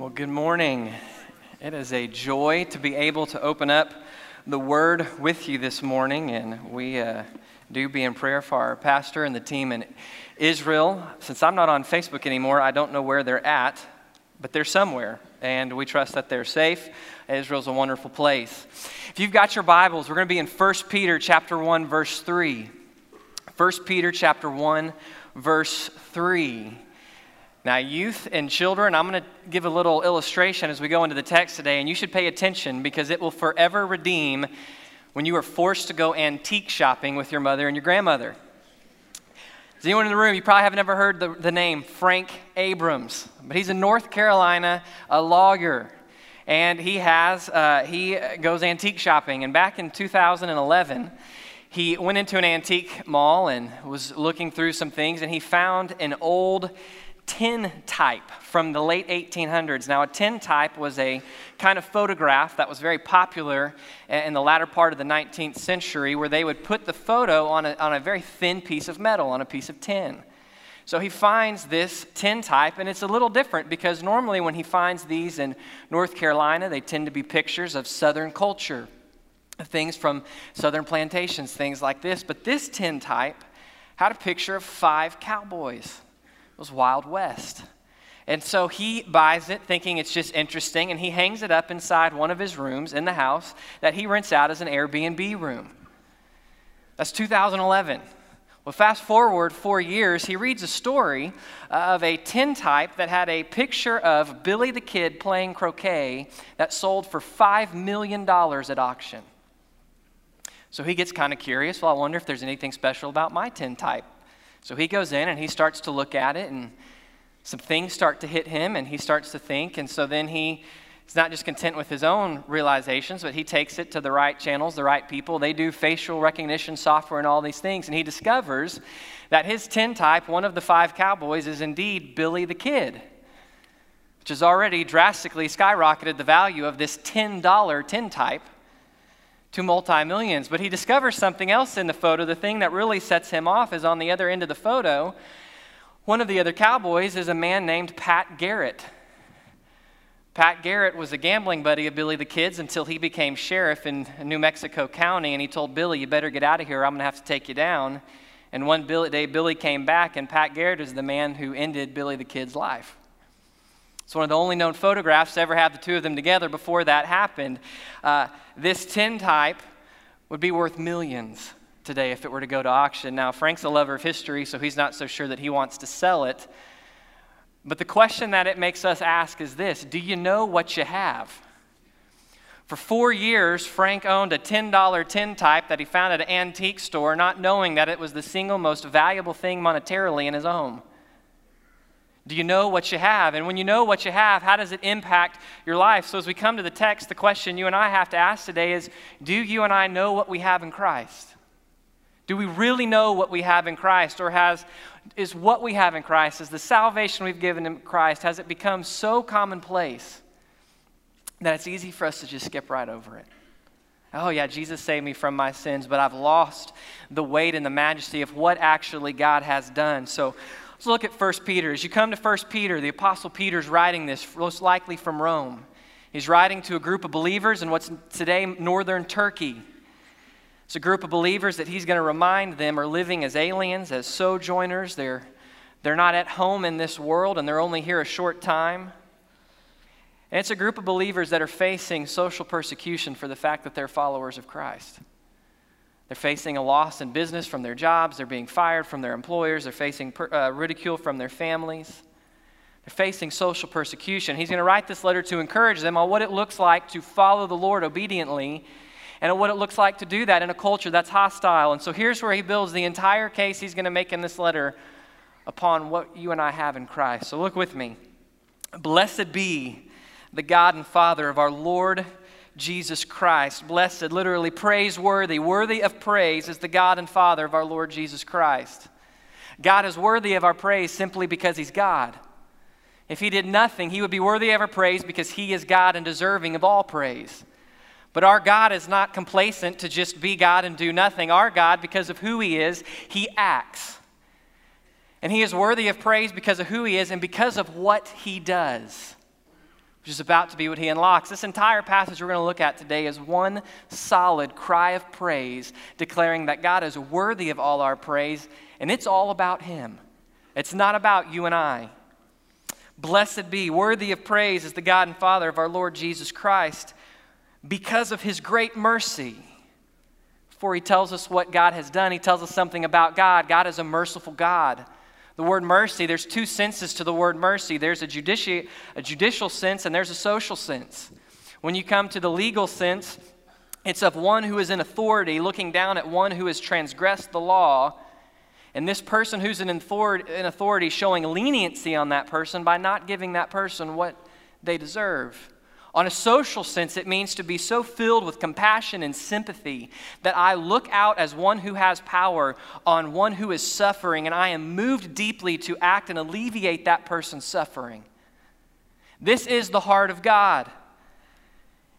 Well, good morning. It is a joy to be able to open up the Word with you this morning, and we uh, do be in prayer for our pastor and the team in Israel. Since I'm not on Facebook anymore, I don't know where they're at, but they're somewhere, and we trust that they're safe. Israel's a wonderful place. If you've got your Bibles, we're going to be in 1 Peter chapter 1, verse 3. 1 Peter chapter 1, verse 3. Now, youth and children, I'm going to give a little illustration as we go into the text today, and you should pay attention because it will forever redeem when you are forced to go antique shopping with your mother and your grandmother. Is anyone in the room, you probably haven't ever heard the, the name Frank Abrams, but he's in North Carolina, a lawyer. And he has, uh, he goes antique shopping. And back in 2011, he went into an antique mall and was looking through some things, and he found an old tintype from the late 1800s. Now, a tin type was a kind of photograph that was very popular in the latter part of the 19th century where they would put the photo on a, on a very thin piece of metal, on a piece of tin. So he finds this tin type, and it's a little different because normally when he finds these in North Carolina, they tend to be pictures of Southern culture, things from Southern plantations, things like this. But this tin type had a picture of five cowboys was Wild West. And so he buys it thinking it's just interesting, and he hangs it up inside one of his rooms in the house that he rents out as an Airbnb room. That's 2011. Well, fast forward four years, he reads a story of a tin type that had a picture of Billy the Kid playing croquet that sold for $5 million at auction. So he gets kind of curious. Well, I wonder if there's anything special about my tintype. So he goes in and he starts to look at it, and some things start to hit him, and he starts to think. And so then he is not just content with his own realizations, but he takes it to the right channels, the right people. They do facial recognition software and all these things. And he discovers that his tintype, one of the five cowboys, is indeed Billy the Kid, which has already drastically skyrocketed the value of this $10 tintype to multi millions. But he discovers something else in the photo. The thing that really sets him off is on the other end of the photo. One of the other cowboys is a man named Pat Garrett. Pat Garrett was a gambling buddy of Billy the Kid's until he became sheriff in New Mexico County, and he told Billy, You better get out of here, I'm going to have to take you down. And one day, Billy came back, and Pat Garrett is the man who ended Billy the Kid's life. It's one of the only known photographs to ever have the two of them together before that happened. Uh, this tintype would be worth millions today if it were to go to auction. Now, Frank's a lover of history, so he's not so sure that he wants to sell it. But the question that it makes us ask is this Do you know what you have? For four years, Frank owned a $10 tintype that he found at an antique store, not knowing that it was the single most valuable thing monetarily in his home. Do you know what you have? And when you know what you have, how does it impact your life? So, as we come to the text, the question you and I have to ask today is Do you and I know what we have in Christ? Do we really know what we have in Christ? Or has, is what we have in Christ, is the salvation we've given in Christ, has it become so commonplace that it's easy for us to just skip right over it? Oh, yeah, Jesus saved me from my sins, but I've lost the weight and the majesty of what actually God has done. So, Let's look at 1 Peter. As you come to 1 Peter, the Apostle Peter's writing this, most likely from Rome. He's writing to a group of believers in what's today northern Turkey. It's a group of believers that he's going to remind them are living as aliens, as sojourners. They're, they're not at home in this world and they're only here a short time. And it's a group of believers that are facing social persecution for the fact that they're followers of Christ. They're facing a loss in business from their jobs. They're being fired from their employers. They're facing per, uh, ridicule from their families. They're facing social persecution. He's going to write this letter to encourage them on what it looks like to follow the Lord obediently and what it looks like to do that in a culture that's hostile. And so here's where he builds the entire case he's going to make in this letter upon what you and I have in Christ. So look with me. Blessed be the God and Father of our Lord Jesus Christ. Blessed, literally praiseworthy, worthy of praise is the God and Father of our Lord Jesus Christ. God is worthy of our praise simply because He's God. If He did nothing, He would be worthy of our praise because He is God and deserving of all praise. But our God is not complacent to just be God and do nothing. Our God, because of who He is, He acts. And He is worthy of praise because of who He is and because of what He does. Which is about to be what he unlocks. This entire passage we're going to look at today is one solid cry of praise, declaring that God is worthy of all our praise, and it's all about him. It's not about you and I. Blessed be, worthy of praise is the God and Father of our Lord Jesus Christ because of his great mercy. For he tells us what God has done, he tells us something about God. God is a merciful God. The word mercy, there's two senses to the word mercy there's a, judici- a judicial sense and there's a social sense. When you come to the legal sense, it's of one who is in authority looking down at one who has transgressed the law. And this person who's in authority showing leniency on that person by not giving that person what they deserve. On a social sense, it means to be so filled with compassion and sympathy that I look out as one who has power on one who is suffering, and I am moved deeply to act and alleviate that person's suffering. This is the heart of God.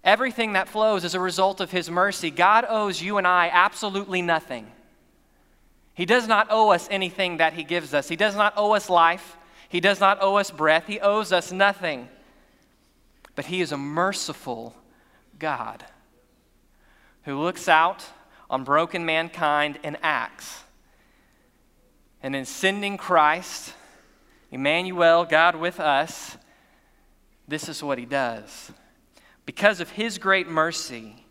Everything that flows is a result of His mercy. God owes you and I absolutely nothing. He does not owe us anything that He gives us. He does not owe us life. He does not owe us breath. He owes us nothing but He is a merciful God who looks out on broken mankind and acts. And in sending Christ, Emmanuel, God with us, this is what He does. Because of His great mercy,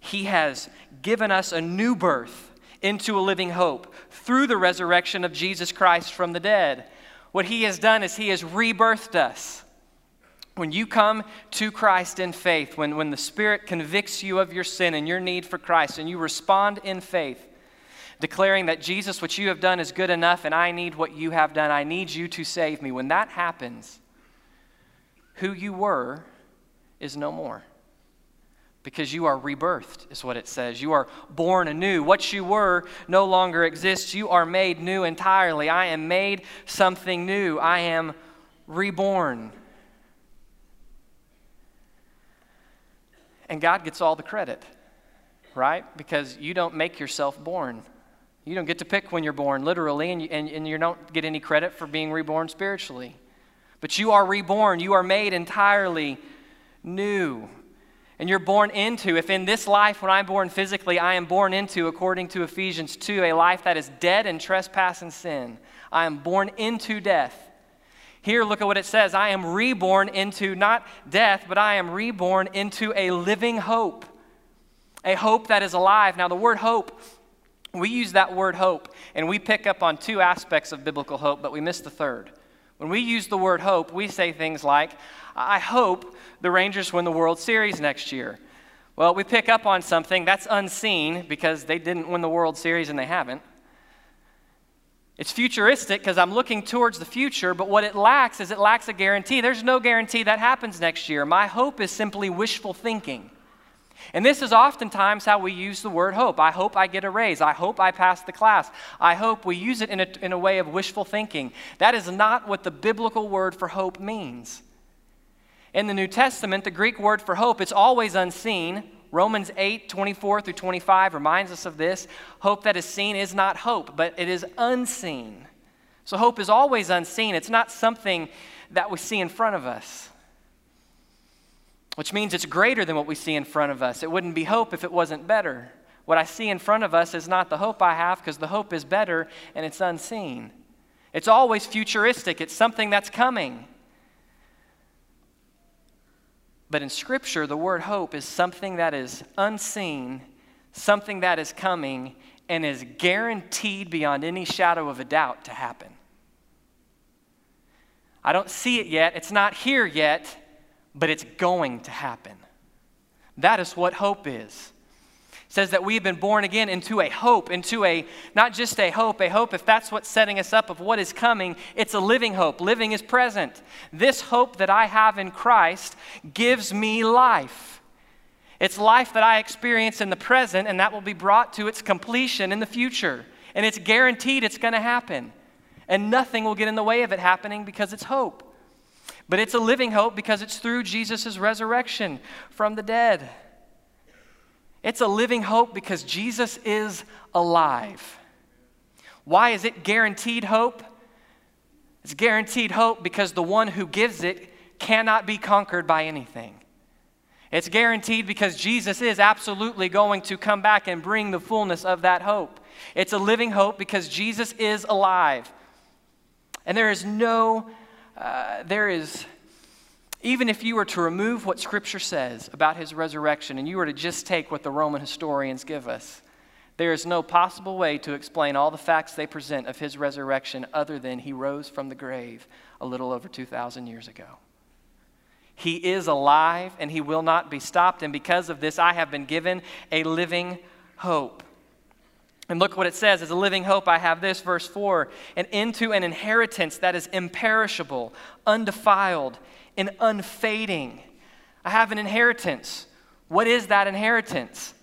He has given us a new birth into a living hope through the resurrection of Jesus Christ from the dead. What He has done is He has rebirthed us. When you come to Christ in faith, when, when the Spirit convicts you of your sin and your need for Christ, and you respond in faith, declaring that Jesus, what you have done is good enough, and I need what you have done, I need you to save me. When that happens, who you were is no more. Because you are rebirthed, is what it says. You are born anew. What you were no longer exists. You are made new entirely. I am made something new. I am reborn. And God gets all the credit, right? Because you don't make yourself born. You don't get to pick when you're born, literally, and you, and, and you don't get any credit for being reborn spiritually. But you are reborn. You are made entirely new. And you're born into, if in this life, when I'm born physically, I am born into, according to Ephesians 2, a life that is dead in trespass and sin. I am born into death. Here, look at what it says I am reborn into not death, but I am reborn into a living hope, a hope that is alive. Now, the word hope, we use that word hope, and we pick up on two aspects of biblical hope, but we miss the third. When we use the word hope, we say things like, I hope the Rangers win the World Series next year. Well, we pick up on something that's unseen because they didn't win the World Series and they haven't. It's futuristic because I'm looking towards the future, but what it lacks is it lacks a guarantee. There's no guarantee that happens next year. My hope is simply wishful thinking. And this is oftentimes how we use the word hope. I hope I get a raise. I hope I pass the class. I hope we use it in a, in a way of wishful thinking. That is not what the biblical word for hope means. In the New Testament, the Greek word for hope, it's always unseen. Romans 8, 24 through 25 reminds us of this. Hope that is seen is not hope, but it is unseen. So hope is always unseen. It's not something that we see in front of us, which means it's greater than what we see in front of us. It wouldn't be hope if it wasn't better. What I see in front of us is not the hope I have because the hope is better and it's unseen. It's always futuristic, it's something that's coming. But in Scripture, the word hope is something that is unseen, something that is coming, and is guaranteed beyond any shadow of a doubt to happen. I don't see it yet, it's not here yet, but it's going to happen. That is what hope is says that we've been born again into a hope, into a, not just a hope, a hope, if that's what's setting us up of what is coming, it's a living hope. Living is present. This hope that I have in Christ gives me life. It's life that I experience in the present, and that will be brought to its completion in the future. And it's guaranteed it's going to happen. And nothing will get in the way of it happening because it's hope. But it's a living hope because it's through Jesus' resurrection from the dead. It's a living hope because Jesus is alive. Why is it guaranteed hope? It's guaranteed hope because the one who gives it cannot be conquered by anything. It's guaranteed because Jesus is absolutely going to come back and bring the fullness of that hope. It's a living hope because Jesus is alive. And there is no, uh, there is, even if you were to remove what Scripture says about his resurrection and you were to just take what the Roman historians give us, there is no possible way to explain all the facts they present of his resurrection other than he rose from the grave a little over 2,000 years ago. He is alive and he will not be stopped. And because of this, I have been given a living hope. And look what it says as a living hope, I have this, verse 4 and into an inheritance that is imperishable, undefiled, and unfading. I have an inheritance. What is that inheritance?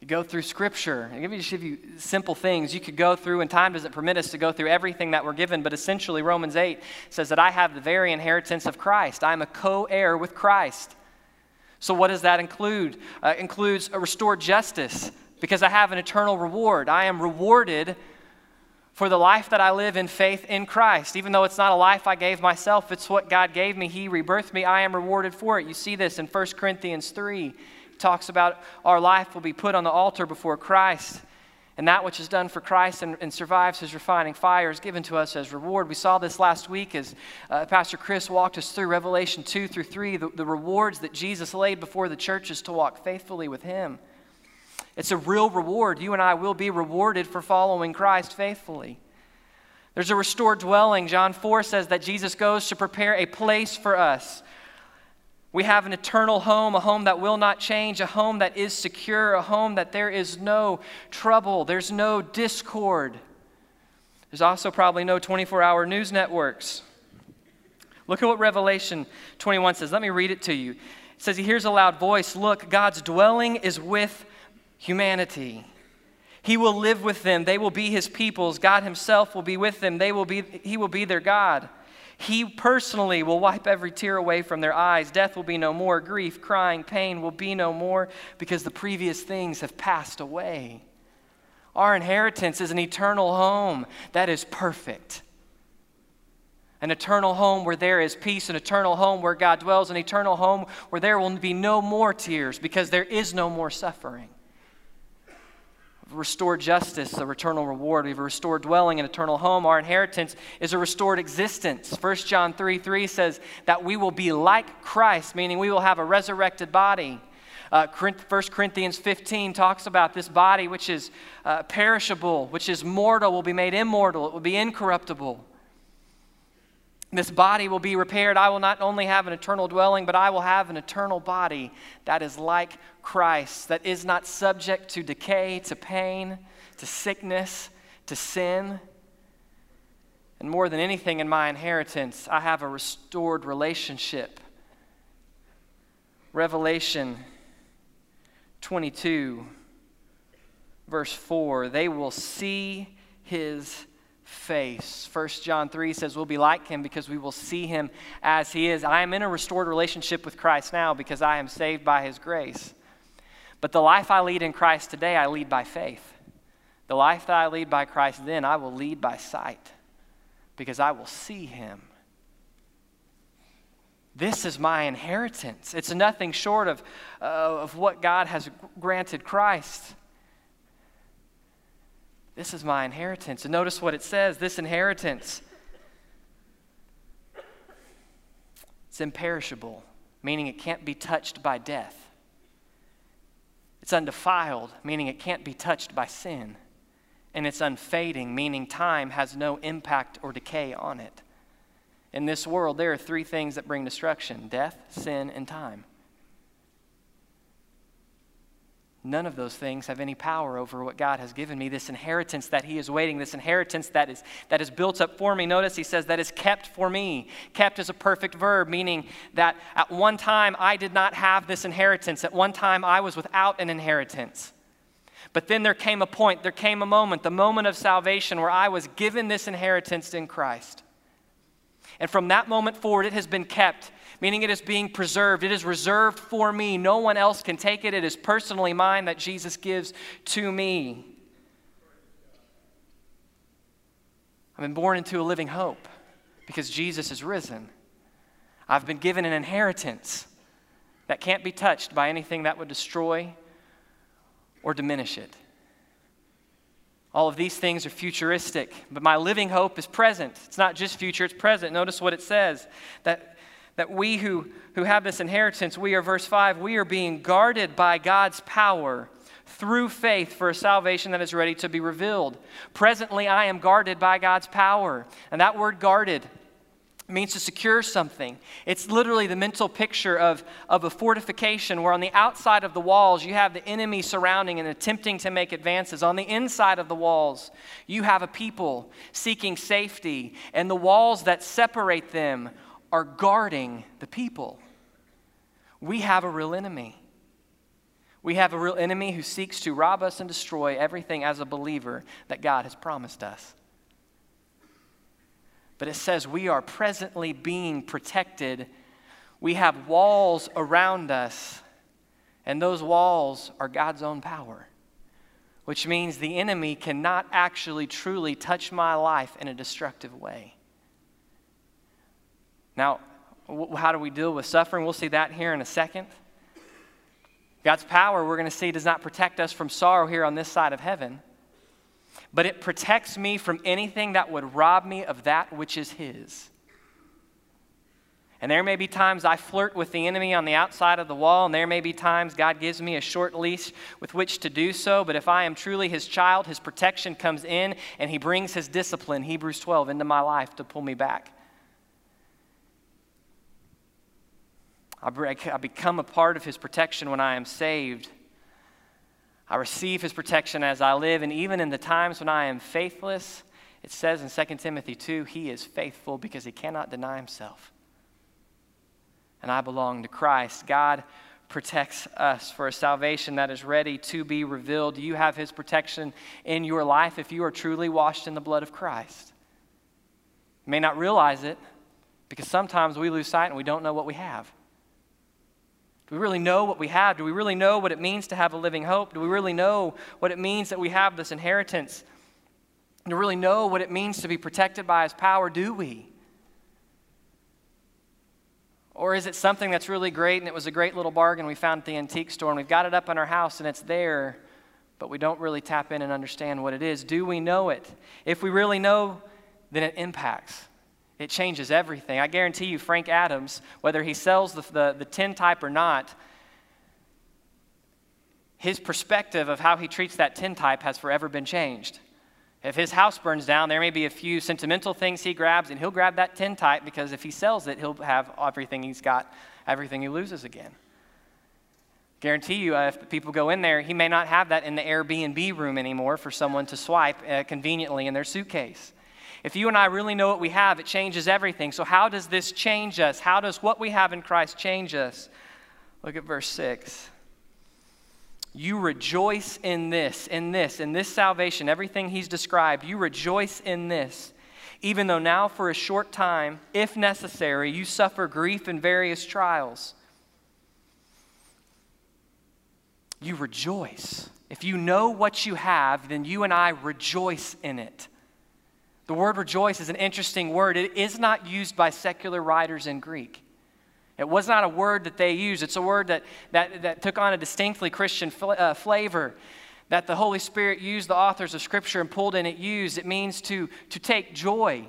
You go through Scripture. I give you just give you simple things you could go through, and time doesn't permit us to go through everything that we're given. But essentially, Romans 8 says that I have the very inheritance of Christ. I'm a co-heir with Christ. So, what does that include? Uh, includes a restored justice because I have an eternal reward. I am rewarded for the life that I live in faith in Christ. Even though it's not a life I gave myself, it's what God gave me. He rebirthed me. I am rewarded for it. You see this in 1 Corinthians 3 talks about our life will be put on the altar before Christ. And that which is done for Christ and, and, survives his refining fire is given to us as reward. We saw this last week as uh, Pastor Chris walked us through Revelation 2 through 3, the, the rewards that Jesus laid before the churches to walk faithfully with him. It's a real reward. You and I will be rewarded for following Christ faithfully. There's a restored dwelling. John 4 says that Jesus goes to prepare a place for us. We have an eternal home, a home that will not change, a home that is secure, a home that there is no trouble, there's no discord. There's also probably no 24 hour news networks. Look at what Revelation 21 says. Let me read it to you. It says, He hears a loud voice Look, God's dwelling is with humanity. He will live with them. They will be his peoples. God himself will be with them. They will be, he will be their God. He personally will wipe every tear away from their eyes. Death will be no more. Grief, crying, pain will be no more because the previous things have passed away. Our inheritance is an eternal home that is perfect. An eternal home where there is peace, an eternal home where God dwells, an eternal home where there will be no more tears because there is no more suffering restored justice, a eternal reward. We have a restored dwelling, an eternal home. Our inheritance is a restored existence. 1 John 3 3 says that we will be like Christ, meaning we will have a resurrected body. Uh, 1 Corinthians 15 talks about this body which is uh, perishable, which is mortal, will be made immortal, it will be incorruptible. This body will be repaired. I will not only have an eternal dwelling, but I will have an eternal body that is like Christ, that is not subject to decay, to pain, to sickness, to sin. And more than anything in my inheritance, I have a restored relationship. Revelation 22, verse 4 they will see his face. 1 John 3 says we'll be like him because we will see him as he is. I am in a restored relationship with Christ now because I am saved by his grace. But the life I lead in Christ today, I lead by faith. The life that I lead by Christ then, I will lead by sight because I will see him. This is my inheritance. It's nothing short of, uh, of what God has granted Christ. This is my inheritance. And notice what it says this inheritance. It's imperishable, meaning it can't be touched by death. It's undefiled, meaning it can't be touched by sin. And it's unfading, meaning time has no impact or decay on it. In this world, there are three things that bring destruction death, sin, and time. None of those things have any power over what God has given me, this inheritance that He is waiting, this inheritance that is, that is built up for me. Notice He says that is kept for me. Kept is a perfect verb, meaning that at one time I did not have this inheritance. At one time I was without an inheritance. But then there came a point, there came a moment, the moment of salvation, where I was given this inheritance in Christ. And from that moment forward, it has been kept meaning it is being preserved. It is reserved for me. No one else can take it. It is personally mine that Jesus gives to me. I've been born into a living hope because Jesus is risen. I've been given an inheritance that can't be touched by anything that would destroy or diminish it. All of these things are futuristic, but my living hope is present. It's not just future, it's present. Notice what it says that, that we who, who have this inheritance, we are, verse 5, we are being guarded by God's power through faith for a salvation that is ready to be revealed. Presently, I am guarded by God's power. And that word guarded means to secure something. It's literally the mental picture of, of a fortification where on the outside of the walls you have the enemy surrounding and attempting to make advances. On the inside of the walls, you have a people seeking safety, and the walls that separate them are guarding the people. We have a real enemy. We have a real enemy who seeks to rob us and destroy everything as a believer that God has promised us. But it says we are presently being protected. We have walls around us, and those walls are God's own power, which means the enemy cannot actually truly touch my life in a destructive way. Now, how do we deal with suffering? We'll see that here in a second. God's power, we're going to see, does not protect us from sorrow here on this side of heaven, but it protects me from anything that would rob me of that which is His. And there may be times I flirt with the enemy on the outside of the wall, and there may be times God gives me a short leash with which to do so. But if I am truly His child, His protection comes in, and He brings His discipline, Hebrews 12, into my life to pull me back. I become a part of his protection when I am saved. I receive his protection as I live, and even in the times when I am faithless, it says in 2 Timothy 2 he is faithful because he cannot deny himself. And I belong to Christ. God protects us for a salvation that is ready to be revealed. You have his protection in your life if you are truly washed in the blood of Christ. You may not realize it because sometimes we lose sight and we don't know what we have. Do we really know what we have? Do we really know what it means to have a living hope? Do we really know what it means that we have this inheritance? Do we really know what it means to be protected by His power? Do we? Or is it something that's really great and it was a great little bargain we found at the antique store and we've got it up in our house and it's there, but we don't really tap in and understand what it is? Do we know it? If we really know, then it impacts. It changes everything. I guarantee you, Frank Abrams, whether he sells the, the, the tin type or not, his perspective of how he treats that tin type has forever been changed. If his house burns down, there may be a few sentimental things he grabs, and he'll grab that tin type because if he sells it, he'll have everything he's got, everything he loses again. Guarantee you, uh, if people go in there, he may not have that in the Airbnb room anymore for someone to swipe uh, conveniently in their suitcase. If you and I really know what we have, it changes everything. So, how does this change us? How does what we have in Christ change us? Look at verse 6. You rejoice in this, in this, in this salvation, everything he's described. You rejoice in this, even though now for a short time, if necessary, you suffer grief in various trials. You rejoice. If you know what you have, then you and I rejoice in it. The word rejoice is an interesting word. It is not used by secular writers in Greek. It was not a word that they used. It's a word that, that, that took on a distinctly Christian fl- uh, flavor that the Holy Spirit used the authors of Scripture and pulled in it used. It means to, to take joy.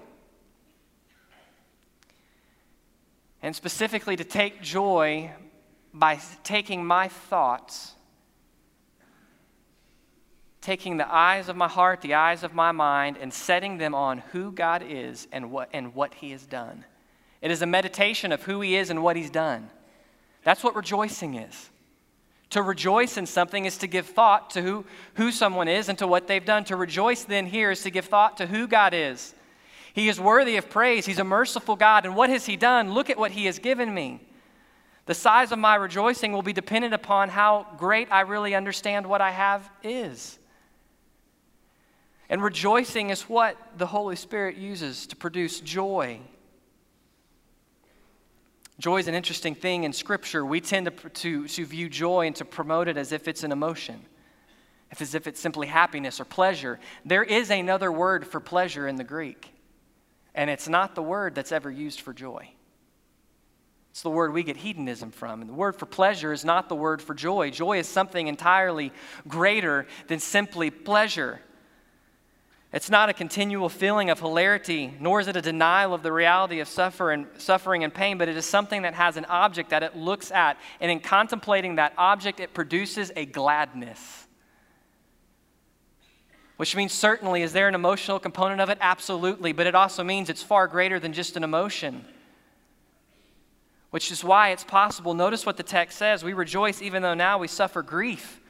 And specifically to take joy by taking my thoughts taking the eyes of my heart, the eyes of my mind, and setting them on who God is and what, and what He has done. It is a meditation of who He is and what He's done. That's what rejoicing is. To rejoice in something is to give thought to who, who someone is and to what they've done. To rejoice then here is to give thought to who God is. He is worthy of praise. He's a merciful God. And what has He done? Look at what He has given me. The size of my rejoicing will be dependent upon how great I really understand what I have is. And rejoicing is what the Holy Spirit uses to produce joy. Joy is an interesting thing in Scripture. We tend to, to, to view joy and to promote it as if it's an emotion, as if it's simply happiness or pleasure. There is another word for pleasure in the Greek. And it's not the word that's ever used for joy. It's the word we get hedonism from. And the word for pleasure is not the word for joy. Joy is something entirely greater than simply pleasure. It's not a continual feeling of hilarity, nor is it a denial of the reality of suffer and, suffering and pain, but it is something that has an object that it looks at. And in contemplating that object, it produces a gladness. Which means, certainly, is there an emotional component of it? Absolutely. But it also means it's far greater than just an emotion which is why it's possible. Notice what the text says we rejoice even though now we suffer grief.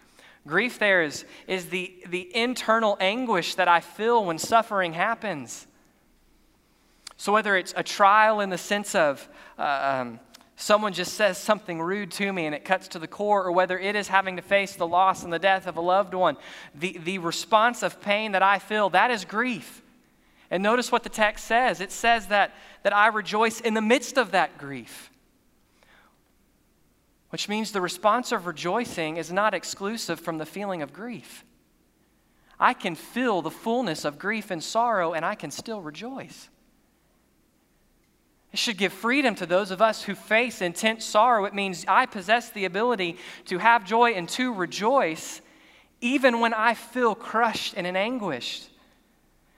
Grief there is, is the, the internal anguish that I feel when suffering happens. So, whether it's a trial in the sense of uh, um, someone just says something rude to me and it cuts to the core, or whether it is having to face the loss and the death of a loved one, the, the response of pain that I feel, that is grief. And notice what the text says it says that, that I rejoice in the midst of that grief which means the response of rejoicing is not exclusive from the feeling of grief. I can feel the fullness of grief and sorrow, and I can still rejoice. It should give freedom to those of us who face intense sorrow. It means I possess the ability to have joy and to rejoice even when I feel crushed and in anguish.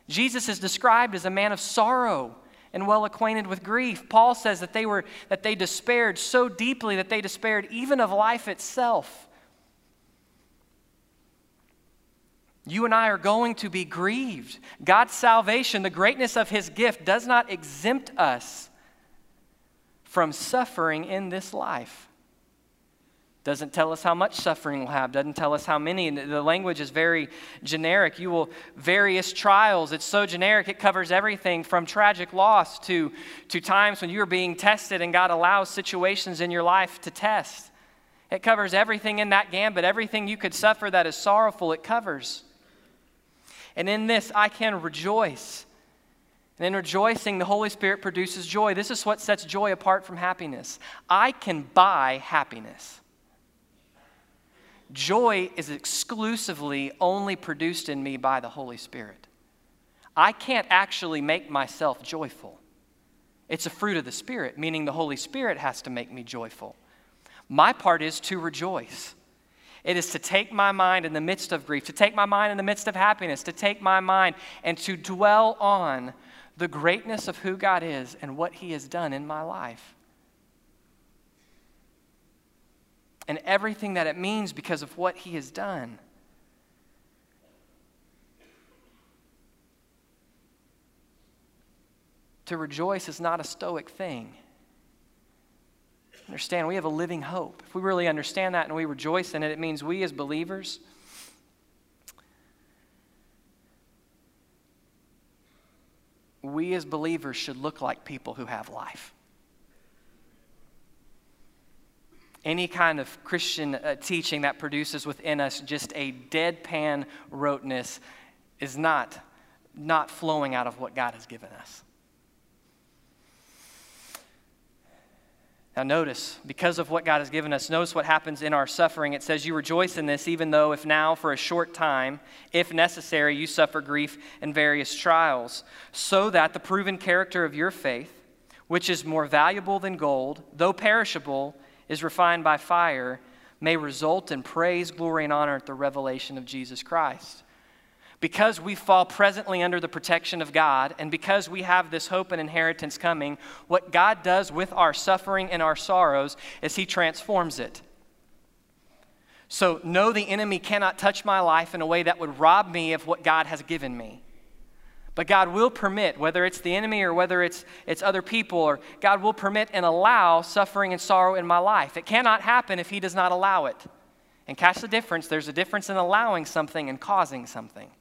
Jesus is described as a man of sorrow and well acquainted with grief. Paul says that they were that they despaired so deeply that they despaired even of life itself. You and I are going to be grieved. God's salvation, the greatness of his gift does not exempt us from suffering in this life. Doesn't tell us how much suffering we'll have, doesn't tell us how many. The language is very generic. You will, various trials, it's so generic, it covers everything from tragic loss to, to times when you're being tested and God allows situations in your life to test. It covers everything in that gambit, everything you could suffer that is sorrowful, it covers. And in this, I can rejoice. And in rejoicing, the Holy Spirit produces joy. This is what sets joy apart from happiness. I can buy happiness. Joy is exclusively only produced in me by the Holy Spirit. I can't actually make myself joyful. It's a fruit of the Spirit, meaning the Holy Spirit has to make me joyful. My part is to rejoice. It is to take my mind in the midst of grief, to take my mind in the midst of happiness, to take my mind and to dwell on the greatness of who God is and what He has done in my life. And everything that it means because of what he has done. To rejoice is not a stoic thing. Understand, we have a living hope. If we really understand that and we rejoice in it, it means we as believers. We as believers should look like people who have life. Any kind of Christian uh, teaching that produces within us just a deadpan roteness is not, not flowing out of what God has given us. Now, notice, because of what God has given us, notice what happens in our suffering. It says, You rejoice in this, even though, if now, for a short time, if necessary, you suffer grief and various trials, so that the proven character of your faith, which is more valuable than gold, though perishable, is refined by fire may result in praise, glory, and honor at the revelation of Jesus Christ. Because we fall presently under the protection of God, and because we have this hope and inheritance coming, what God does with our suffering and our sorrows is He transforms it. So, no, the enemy cannot touch my life in a way that would rob me of what God has given me. But God will permit, whether it's the enemy or whether it's, it's other people, or God will permit and allow suffering and sorrow in my life. It cannot happen if He does not allow it. And catch the difference there's a difference in allowing something and causing something.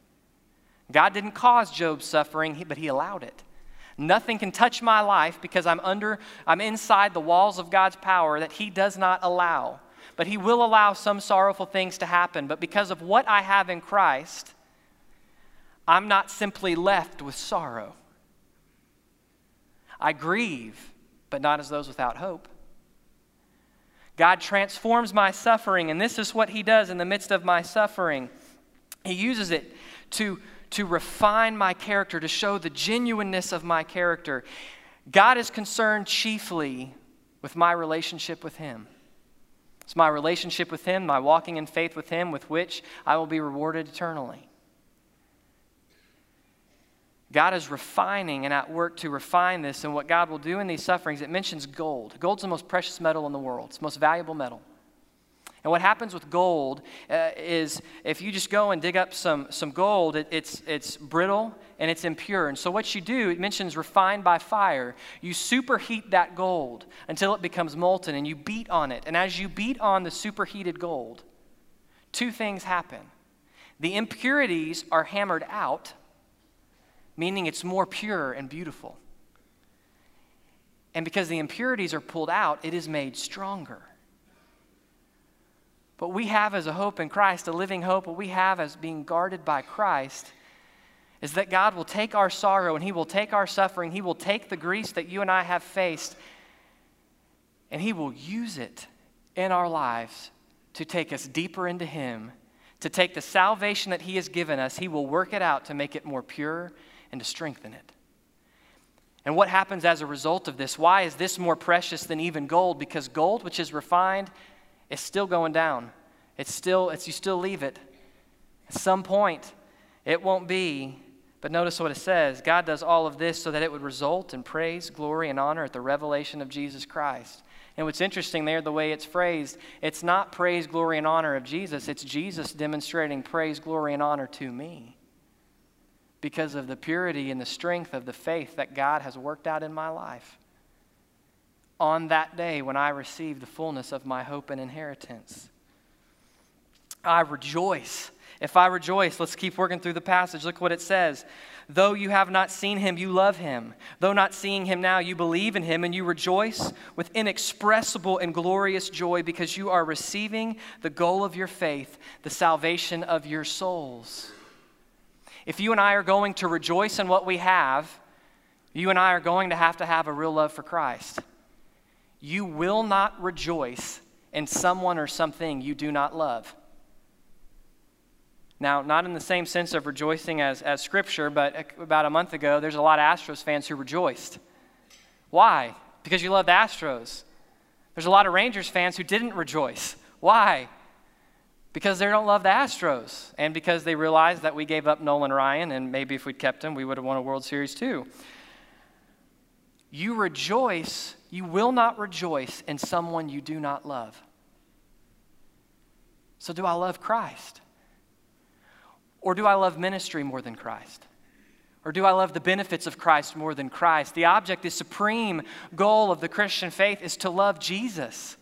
God didn't cause Job's suffering, but He allowed it. Nothing can touch my life because I'm under, I'm inside the walls of God's power that He does not allow. But He will allow some sorrowful things to happen. But because of what I have in Christ, I'm not simply left with sorrow. I grieve, but not as those without hope. God transforms my suffering, and this is what He does in the midst of my suffering. He uses it to, to refine my character, to show the genuineness of my character. God is concerned chiefly with my relationship with Him. It's my relationship with Him, my walking in faith with Him, with which I will be rewarded eternally. God is refining and at work to refine this. And what God will do in these sufferings, it mentions gold. Gold's the most precious metal in the world, it's the most valuable metal. And what happens with gold uh, is if you just go and dig up some, some gold, it, it's, it's brittle and it's impure. And so, what you do, it mentions refined by fire. You superheat that gold until it becomes molten and you beat on it. And as you beat on the superheated gold, two things happen the impurities are hammered out meaning it's more pure and beautiful. And because the impurities are pulled out, it is made stronger. What we have as a hope in Christ, a living hope, what we have as being guarded by Christ, is that God will take our sorrow and He will take our suffering, He will take the griefs that you and I have faced, and He will use it in our lives to take us deeper into Him, to take the salvation that He has given us, He will work it out to make it more pure and to strengthen it. And what happens as a result of this? Why is this more precious than even gold? Because gold, which is refined, is still going down. It's still, it's, you still leave it. At some point, it won't be. But notice what it says God does all of this so that it would result in praise, glory, and honor at the revelation of Jesus Christ. And what's interesting there, the way it's phrased, it's not praise, glory, and honor of Jesus, it's Jesus demonstrating praise, glory, and honor to me because of the purity and the strength of the faith that God has worked out in my life. On that day when I receive the fullness of my hope and inheritance, I rejoice. If I rejoice, let's keep working through the passage. Look what it says. Though you have not seen him, you love him. Though not seeing him now, you believe in him, and you rejoice with inexpressible and glorious joy because you are receiving the goal of your faith, the salvation of your souls. If you and I are going to rejoice in what we have, you and I are going to have to have a real love for Christ. You will not rejoice in someone or something you do not love. Now, not in the same sense of rejoicing as, as Scripture, but about a month ago, there's a lot of Astros fans who rejoiced. Why? Because you love the Astros. There's a lot of Rangers fans who didn't rejoice. Why? Because they don't love the Astros and because they realize that we gave up Nolan Ryan and maybe if we'd kept him, we would have won a World Series too. You rejoice, you will not rejoice in someone you do not love. So, do I love Christ? Or do I love ministry more than Christ? Or do I love the benefits of Christ more than Christ? The object, the supreme goal of the Christian faith is to love Jesus,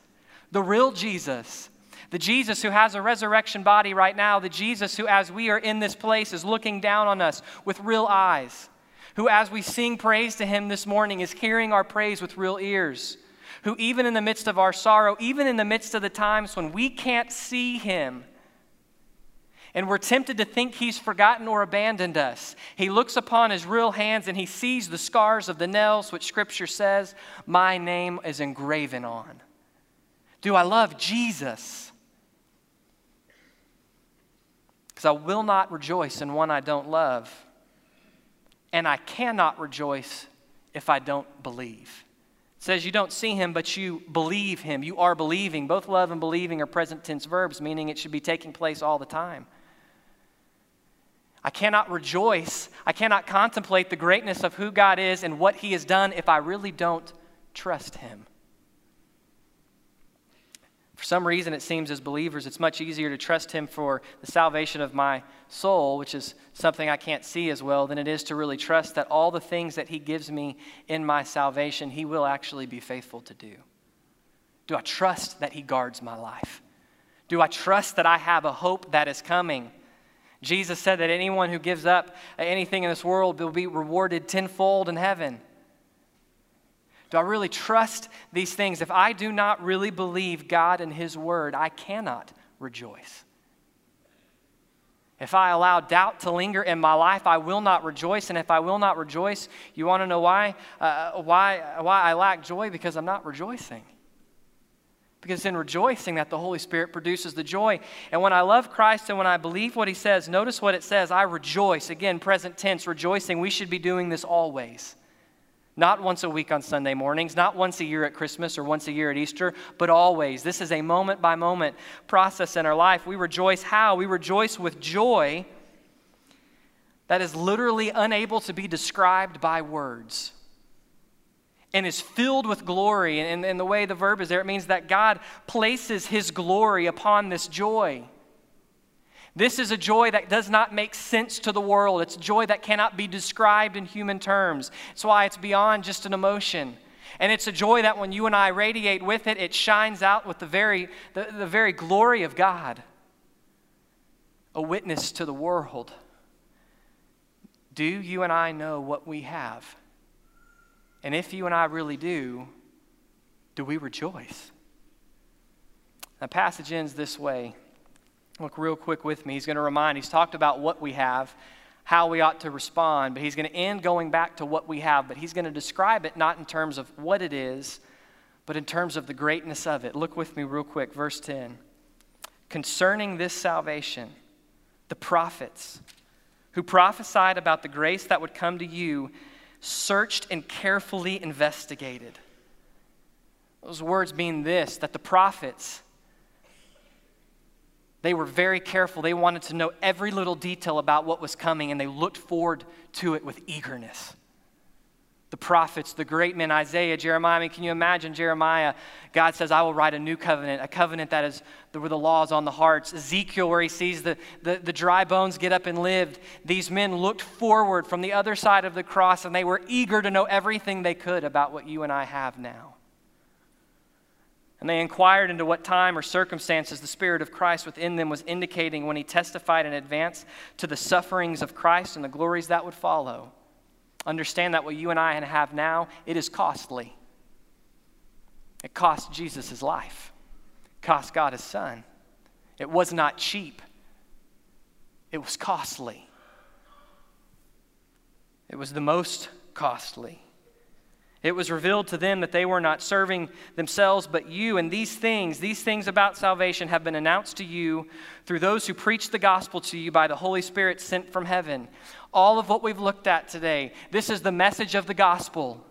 the real Jesus the Jesus who has a resurrection body right now, the Jesus who, as we are in this place, is looking down on us with real eyes, who, as we sing praise to him this morning, is hearing our praise with real ears, who, even in the midst of our sorrow, even in the midst of the times when we can't see him, and we're tempted to think he's forgotten or abandoned us. He looks upon his real hands and he sees the scars of the nails, which scripture says, My name is engraven on. Do I love Jesus? Because I will not rejoice in one I don't love, and I cannot rejoice if I don't believe. It says you don't see him, but you believe him. You are believing. Both love and believing are present tense verbs, meaning it should be taking place all the time. I cannot rejoice. I cannot contemplate the greatness of who God is and what he has done if I really don't trust him. For some reason, it seems as believers, it's much easier to trust Him for the salvation of my soul, which is something I can't see as well, than it is to really trust that all the things that He gives me in my salvation, He will actually be faithful to do. Do I trust that He guards my life? Do I trust that I have a hope that is coming? Jesus said that anyone who gives up anything in this world will be rewarded tenfold in heaven. Do I really trust these things? If I do not really believe God and His Word, I cannot rejoice. If I allow doubt to linger in my life, I will not rejoice. And if I will not rejoice, you want to know why? Uh, why, why I lack joy? Because I'm not rejoicing. Because in rejoicing that the Holy Spirit produces the joy. And when I love Christ and when I believe what he says, notice what it says I rejoice. Again, present tense, rejoicing. We should be doing this always. Not once a week on Sunday mornings, not once a year at Christmas or once a year at Easter, but always. This is a moment by moment process in our life. We rejoice how? We rejoice with joy that is literally unable to be described by words and is filled with glory. And, and the way the verb is there, it means that God places his glory upon this joy. This is a joy that does not make sense to the world. It's a joy that cannot be described in human terms. It's why it's beyond just an emotion. And it's a joy that when you and I radiate with it, it shines out with the very, the, the very glory of God, a witness to the world. Do you and I know what we have? And if you and I really do, do we rejoice? The passage ends this way. Look real quick with me. He's going to remind, he's talked about what we have, how we ought to respond, but he's going to end going back to what we have, but he's going to describe it not in terms of what it is, but in terms of the greatness of it. Look with me real quick, verse 10. Concerning this salvation, the prophets who prophesied about the grace that would come to you searched and carefully investigated. Those words mean this that the prophets, they were very careful. They wanted to know every little detail about what was coming, and they looked forward to it with eagerness the prophets, the great men, Isaiah, Jeremiah. I mean, can you imagine Jeremiah? God says, I will write a new covenant, a covenant that is where the law is on the hearts. Ezekiel, where he sees the, the, the dry bones get up and lived. These men looked forward from the other side of the cross and they were eager to know everything they could about what you and I have now. And they inquired into what time or circumstances the Spirit of Christ within them was indicating when he testified in advance to the sufferings of Christ and the glories that would follow. Understand that what you and I have now, it is costly. It cost Jesus his life, it cost God his son. It was not cheap, it was costly. It was the most costly. It was revealed to them that they were not serving themselves but you. And these things, these things about salvation, have been announced to you through those who preach the gospel to you by the Holy Spirit sent from heaven. All of what we've looked at today, this is the message of the gospel.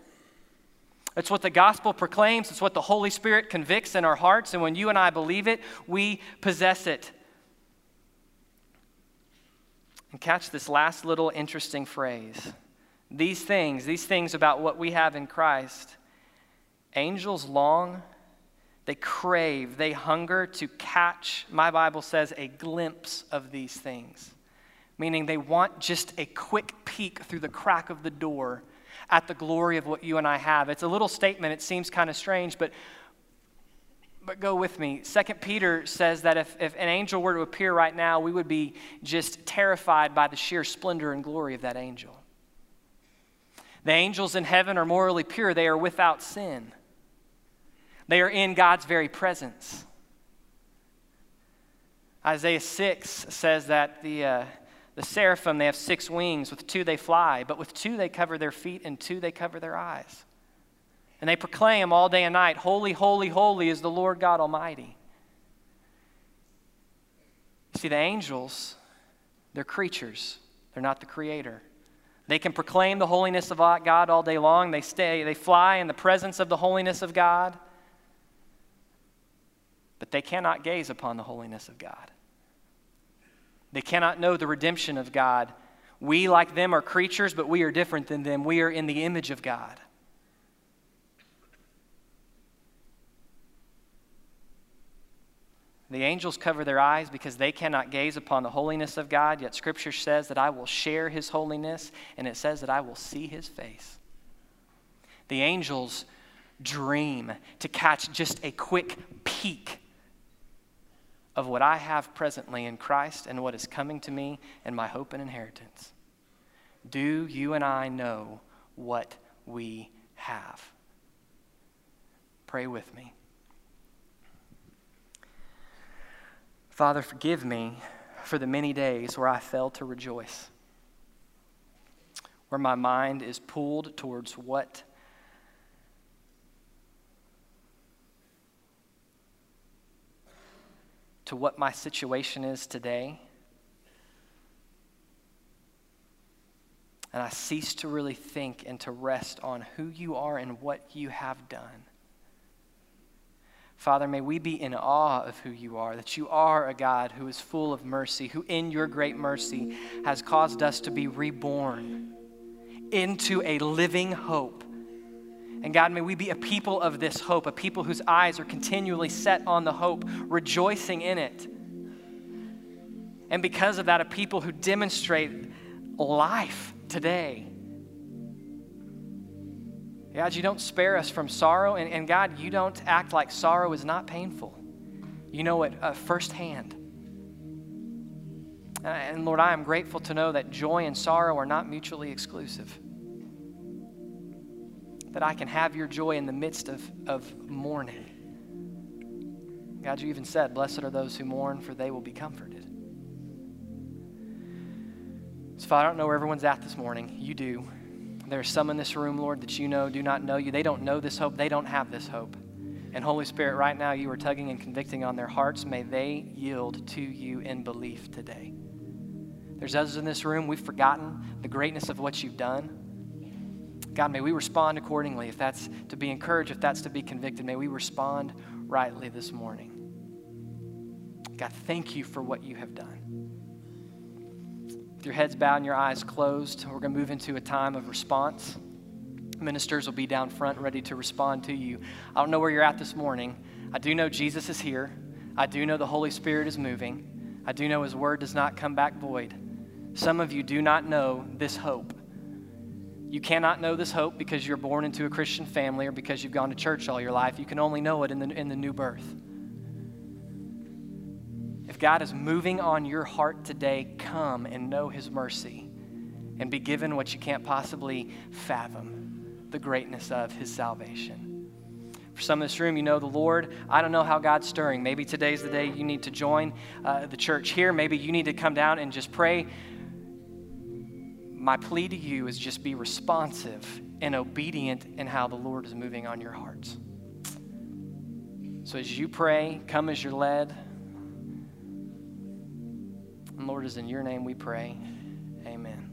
It's what the gospel proclaims, it's what the Holy Spirit convicts in our hearts. And when you and I believe it, we possess it. And catch this last little interesting phrase these things, these things about what we have in Christ, angels long, they crave, they hunger to catch, my Bible says, a glimpse of these things. Meaning they want just a quick peek through the crack of the door at the glory of what you and I have. It's a little statement, it seems kind of strange, but but go with me. Second Peter says that if, if an angel were to appear right now, we would be just terrified by the sheer splendor and glory of that angel. The angels in heaven are morally pure, they are without sin. They are in God's very presence. Isaiah 6 says that the, uh, the seraphim, they have six wings. With two they fly, but with two they cover their feet, and two they cover their eyes. And they proclaim all day and night, Holy, holy, holy is the Lord God Almighty. You see, the angels, they're creatures, they're not the creator. They can proclaim the holiness of God all day long. They stay, they fly in the presence of the holiness of God. But they cannot gaze upon the holiness of God. They cannot know the redemption of God. We, like them, are creatures, but we are different than them. We are in the image of God. The angels cover their eyes because they cannot gaze upon the holiness of God, yet Scripture says that I will share His holiness, and it says that I will see His face. The angels dream to catch just a quick peek of what I have presently in Christ and what is coming to me and my hope and inheritance. Do you and I know what we have? Pray with me. Father, forgive me for the many days where I failed to rejoice, where my mind is pulled towards what to what my situation is today. And I cease to really think and to rest on who you are and what you have done. Father, may we be in awe of who you are, that you are a God who is full of mercy, who in your great mercy has caused us to be reborn into a living hope. And God, may we be a people of this hope, a people whose eyes are continually set on the hope, rejoicing in it. And because of that, a people who demonstrate life today. God, you don't spare us from sorrow, and, and God, you don't act like sorrow is not painful. You know it uh, firsthand. And, and Lord, I am grateful to know that joy and sorrow are not mutually exclusive. That I can have your joy in the midst of, of mourning. God, you even said, Blessed are those who mourn, for they will be comforted. So, Father, I don't know where everyone's at this morning. You do. There are some in this room, Lord, that you know do not know you. They don't know this hope. They don't have this hope. And Holy Spirit, right now you are tugging and convicting on their hearts. May they yield to you in belief today. There's others in this room, we've forgotten the greatness of what you've done. God, may we respond accordingly. If that's to be encouraged, if that's to be convicted, may we respond rightly this morning. God, thank you for what you have done with your heads bowed and your eyes closed, we're going to move into a time of response. Ministers will be down front ready to respond to you. I don't know where you're at this morning. I do know Jesus is here. I do know the Holy Spirit is moving. I do know His word does not come back void. Some of you do not know this hope. You cannot know this hope because you're born into a Christian family or because you've gone to church all your life. You can only know it in the, in the new birth. God is moving on your heart today, come and know His mercy and be given what you can't possibly fathom the greatness of His salvation. For some in this room, you know the Lord. I don't know how God's stirring. Maybe today's the day you need to join uh, the church here. Maybe you need to come down and just pray. My plea to you is just be responsive and obedient in how the Lord is moving on your hearts. So as you pray, come as you're led. And Lord, is in your name we pray. Amen.